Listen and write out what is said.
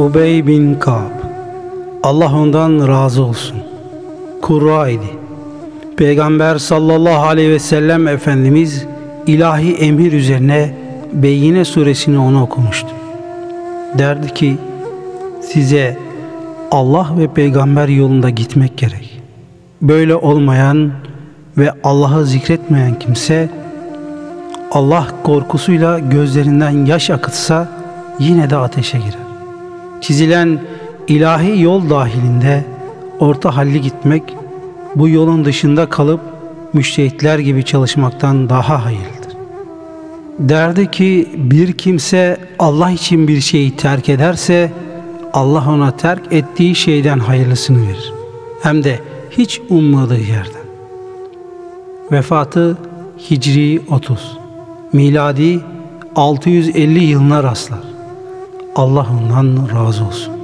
Ubey bin Ka'b Allah ondan razı olsun. Kurra idi. Peygamber sallallahu aleyhi ve sellem Efendimiz ilahi emir üzerine Beyyine suresini ona okumuştu. Derdi ki size Allah ve peygamber yolunda gitmek gerek. Böyle olmayan ve Allah'ı zikretmeyen kimse Allah korkusuyla gözlerinden yaş akıtsa yine de ateşe girer. Çizilen ilahi yol dahilinde orta halli gitmek bu yolun dışında kalıp müştehitler gibi çalışmaktan daha hayırlıdır. Derdi ki bir kimse Allah için bir şeyi terk ederse Allah ona terk ettiği şeyden hayırlısını verir. Hem de hiç ummadığı yerden. Vefatı Hicri 30, miladi 650 yılına rastlar. Allah ondan razı olsun.